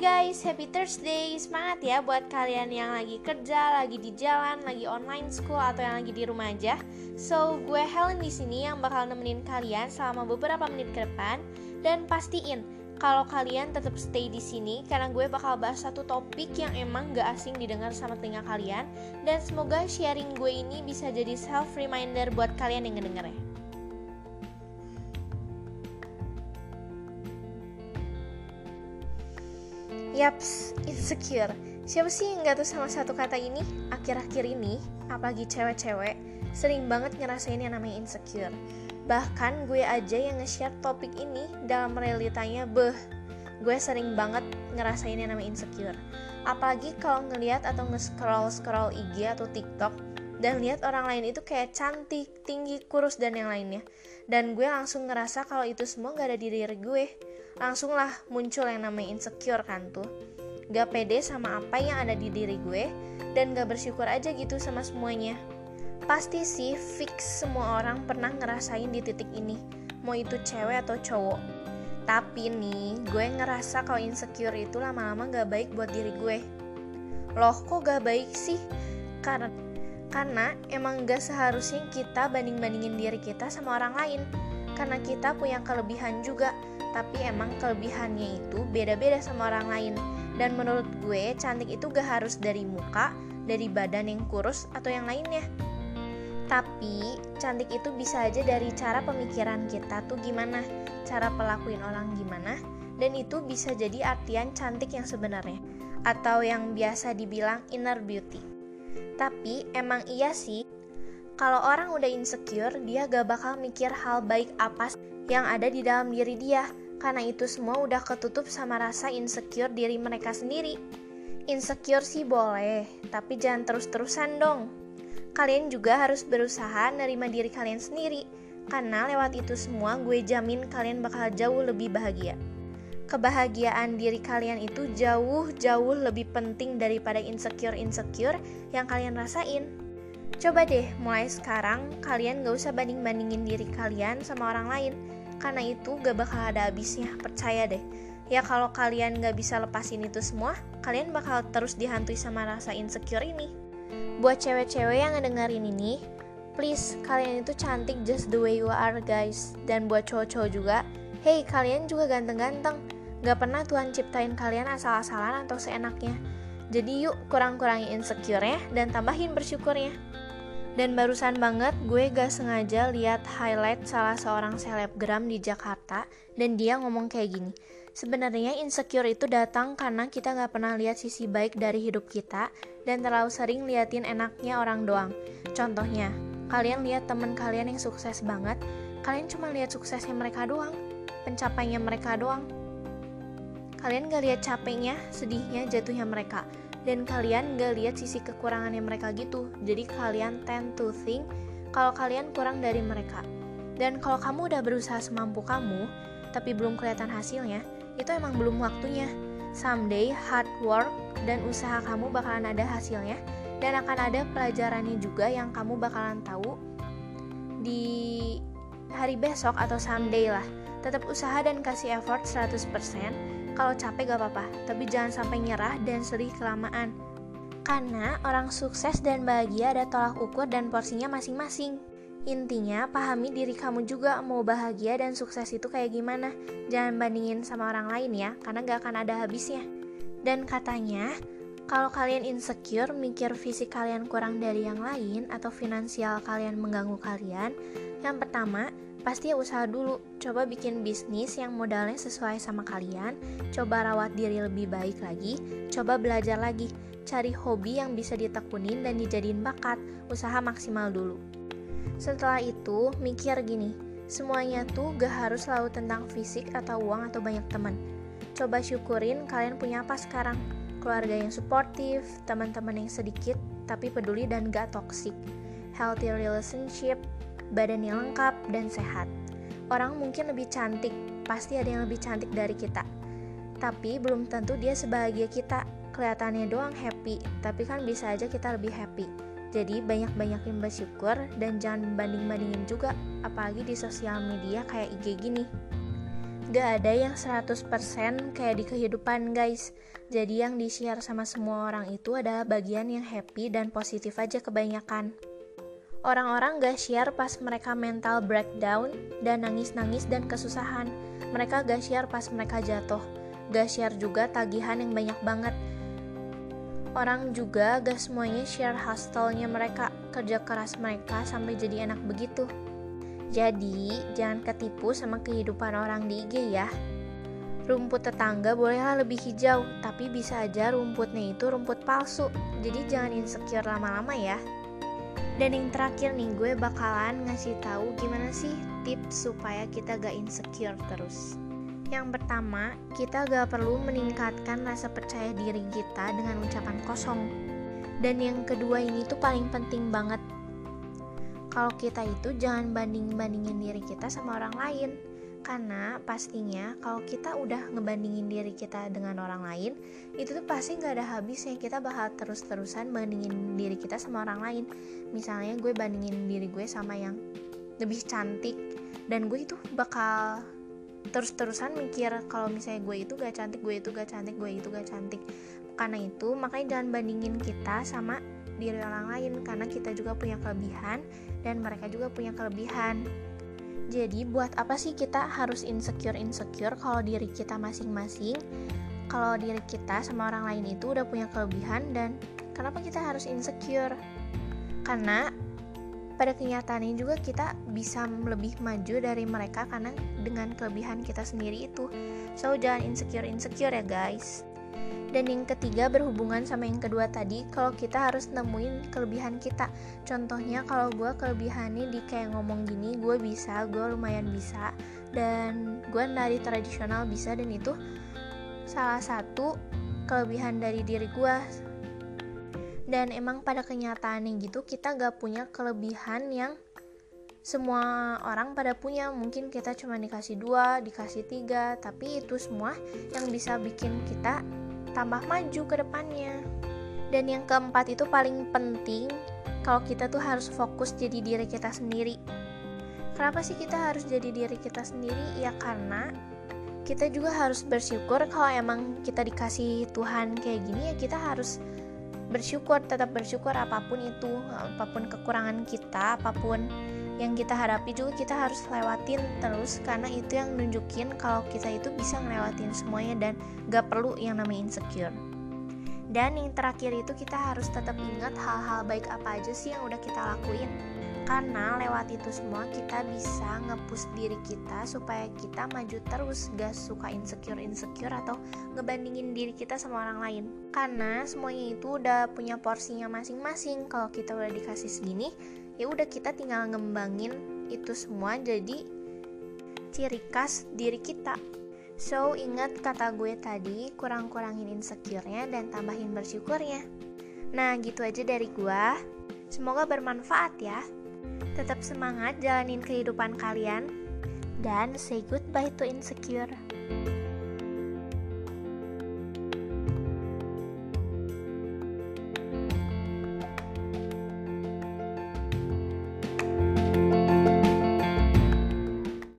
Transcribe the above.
guys, happy Thursday. Semangat ya buat kalian yang lagi kerja, lagi di jalan, lagi online school atau yang lagi di rumah aja. So, gue Helen di sini yang bakal nemenin kalian selama beberapa menit ke depan dan pastiin kalau kalian tetap stay di sini karena gue bakal bahas satu topik yang emang gak asing didengar sama telinga kalian dan semoga sharing gue ini bisa jadi self reminder buat kalian yang ngedengernya. Yaps, insecure. Siapa sih yang gak tuh sama satu kata ini? Akhir-akhir ini, apalagi cewek-cewek, sering banget ngerasain yang namanya insecure. Bahkan gue aja yang nge-share topik ini dalam realitanya, beh, gue sering banget ngerasain yang namanya insecure. Apalagi kalau ngeliat atau nge-scroll-scroll IG atau TikTok, dan lihat orang lain itu kayak cantik, tinggi, kurus, dan yang lainnya. Dan gue langsung ngerasa kalau itu semua gak ada di diri gue. Langsung lah muncul yang namanya insecure kan tuh. Gak pede sama apa yang ada di diri gue dan gak bersyukur aja gitu sama semuanya. Pasti sih fix semua orang pernah ngerasain di titik ini. Mau itu cewek atau cowok. Tapi nih gue ngerasa kalau insecure itu lama-lama gak baik buat diri gue. Loh kok gak baik sih? Karena karena emang gak seharusnya kita banding-bandingin diri kita sama orang lain. Karena kita punya kelebihan juga tapi emang kelebihannya itu beda-beda sama orang lain. Dan menurut gue cantik itu gak harus dari muka dari badan yang kurus atau yang lainnya. Tapi cantik itu bisa aja dari cara pemikiran kita tuh gimana cara pelakuin orang gimana dan itu bisa jadi artian cantik yang sebenarnya atau yang biasa dibilang inner beauty tapi emang iya sih kalau orang udah insecure dia gak bakal mikir hal baik apa yang ada di dalam diri dia karena itu semua udah ketutup sama rasa insecure diri mereka sendiri. Insecure sih boleh, tapi jangan terus-terusan dong. Kalian juga harus berusaha nerima diri kalian sendiri, karena lewat itu semua gue jamin kalian bakal jauh lebih bahagia. Kebahagiaan diri kalian itu jauh-jauh lebih penting daripada insecure-insecure yang kalian rasain. Coba deh, mulai sekarang kalian gak usah banding-bandingin diri kalian sama orang lain, karena itu gak bakal ada habisnya percaya deh. Ya kalau kalian gak bisa lepasin itu semua kalian bakal terus dihantui sama rasa insecure ini. Buat cewek-cewek yang ngedengerin ini please kalian itu cantik just the way you are guys. Dan buat cowok-cowok juga hey kalian juga ganteng-ganteng gak pernah Tuhan ciptain kalian asal-asalan atau seenaknya jadi yuk kurang-kurangi insecure-nya dan tambahin bersyukurnya dan barusan banget gue gak sengaja lihat highlight salah seorang selebgram di Jakarta dan dia ngomong kayak gini. Sebenarnya insecure itu datang karena kita gak pernah lihat sisi baik dari hidup kita dan terlalu sering liatin enaknya orang doang. Contohnya, kalian lihat temen kalian yang sukses banget, kalian cuma lihat suksesnya mereka doang, pencapaiannya mereka doang. Kalian gak lihat capeknya, sedihnya, jatuhnya mereka. Dan kalian gak lihat sisi kekurangannya mereka gitu. Jadi kalian tend to think kalau kalian kurang dari mereka. Dan kalau kamu udah berusaha semampu kamu tapi belum kelihatan hasilnya itu emang belum waktunya. Someday hard work dan usaha kamu bakalan ada hasilnya. Dan akan ada pelajarannya juga yang kamu bakalan tahu di hari besok atau someday lah. Tetap usaha dan kasih effort 100% kalau capek gak apa-apa, tapi jangan sampai nyerah dan sedih kelamaan. Karena orang sukses dan bahagia ada tolak ukur dan porsinya masing-masing. Intinya, pahami diri kamu juga mau bahagia dan sukses itu kayak gimana. Jangan bandingin sama orang lain ya, karena gak akan ada habisnya. Dan katanya, kalau kalian insecure, mikir fisik kalian kurang dari yang lain, atau finansial kalian mengganggu kalian, yang pertama, Pasti usaha dulu, coba bikin bisnis yang modalnya sesuai sama kalian, coba rawat diri lebih baik lagi, coba belajar lagi, cari hobi yang bisa ditekunin dan dijadiin bakat, usaha maksimal dulu. Setelah itu, mikir gini, semuanya tuh gak harus selalu tentang fisik atau uang atau banyak teman. Coba syukurin kalian punya apa sekarang, keluarga yang suportif, teman-teman yang sedikit tapi peduli dan gak toxic, healthy relationship, badan yang lengkap dan sehat. Orang mungkin lebih cantik, pasti ada yang lebih cantik dari kita. Tapi belum tentu dia sebahagia kita. Kelihatannya doang happy, tapi kan bisa aja kita lebih happy. Jadi banyak-banyakin bersyukur dan jangan banding-bandingin juga, apalagi di sosial media kayak IG gini. Gak ada yang 100% kayak di kehidupan guys Jadi yang di-share sama semua orang itu adalah bagian yang happy dan positif aja kebanyakan Orang-orang gak share pas mereka mental breakdown dan nangis-nangis dan kesusahan Mereka gak share pas mereka jatuh Gak share juga tagihan yang banyak banget Orang juga gak semuanya share hustle-nya mereka, kerja keras mereka sampai jadi enak begitu. Jadi, jangan ketipu sama kehidupan orang di IG ya. Rumput tetangga bolehlah lebih hijau, tapi bisa aja rumputnya itu rumput palsu. Jadi jangan insecure lama-lama ya. Dan yang terakhir nih, gue bakalan ngasih tahu gimana sih tips supaya kita gak insecure terus. Yang pertama, kita gak perlu meningkatkan rasa percaya diri kita dengan ucapan kosong. Dan yang kedua ini tuh paling penting banget kalau kita itu jangan banding-bandingin diri kita sama orang lain karena pastinya kalau kita udah ngebandingin diri kita dengan orang lain itu tuh pasti nggak ada habisnya. Kita bakal terus-terusan bandingin diri kita sama orang lain. Misalnya gue bandingin diri gue sama yang lebih cantik dan gue itu bakal terus-terusan mikir kalau misalnya gue itu gak cantik gue itu gak cantik gue itu gak cantik. Karena itu makanya jangan bandingin kita sama diri orang lain. Karena kita juga punya kelebihan dan mereka juga punya kelebihan. Jadi buat apa sih kita harus insecure-insecure kalau diri kita masing-masing? Kalau diri kita sama orang lain itu udah punya kelebihan dan kenapa kita harus insecure? Karena pada kenyataannya juga kita bisa lebih maju dari mereka karena dengan kelebihan kita sendiri itu. So jangan insecure-insecure ya guys. Dan yang ketiga berhubungan sama yang kedua tadi, kalau kita harus nemuin kelebihan kita. Contohnya kalau gue kelebihannya di kayak ngomong gini, gue bisa, gue lumayan bisa, dan gue dari tradisional bisa dan itu salah satu kelebihan dari diri gue. Dan emang pada kenyataannya gitu kita gak punya kelebihan yang semua orang pada punya mungkin kita cuma dikasih dua dikasih tiga tapi itu semua yang bisa bikin kita tambah maju ke depannya. Dan yang keempat itu paling penting kalau kita tuh harus fokus jadi diri kita sendiri. Kenapa sih kita harus jadi diri kita sendiri? Ya karena kita juga harus bersyukur kalau emang kita dikasih Tuhan kayak gini ya kita harus bersyukur, tetap bersyukur apa pun itu, apa pun kekurangan kita, apa pun yang kita hadapi juga kita harus lewatin terus karena itu yang nunjukin kalau kita itu bisa ngelewatin semuanya dan gak perlu yang namanya insecure. Dan yang terakhir itu kita harus tetap ingat hal-hal baik apa aja sih yang udah kita lakuin. Karena lewat itu semua kita bisa ngepush diri kita supaya kita maju terus gak suka insecure-insecure atau ngebandingin diri kita sama orang lain. Karena semuanya itu udah punya porsinya masing-masing. Kalau kita udah dikasih segini ya udah kita tinggal ngembangin itu semua jadi ciri khas diri kita. So ingat kata gue tadi kurang-kurangin insecure-nya dan tambahin bersyukurnya. Nah gitu aja dari gue semoga bermanfaat ya. Tetap semangat jalanin kehidupan kalian. Dan say goodbye to insecure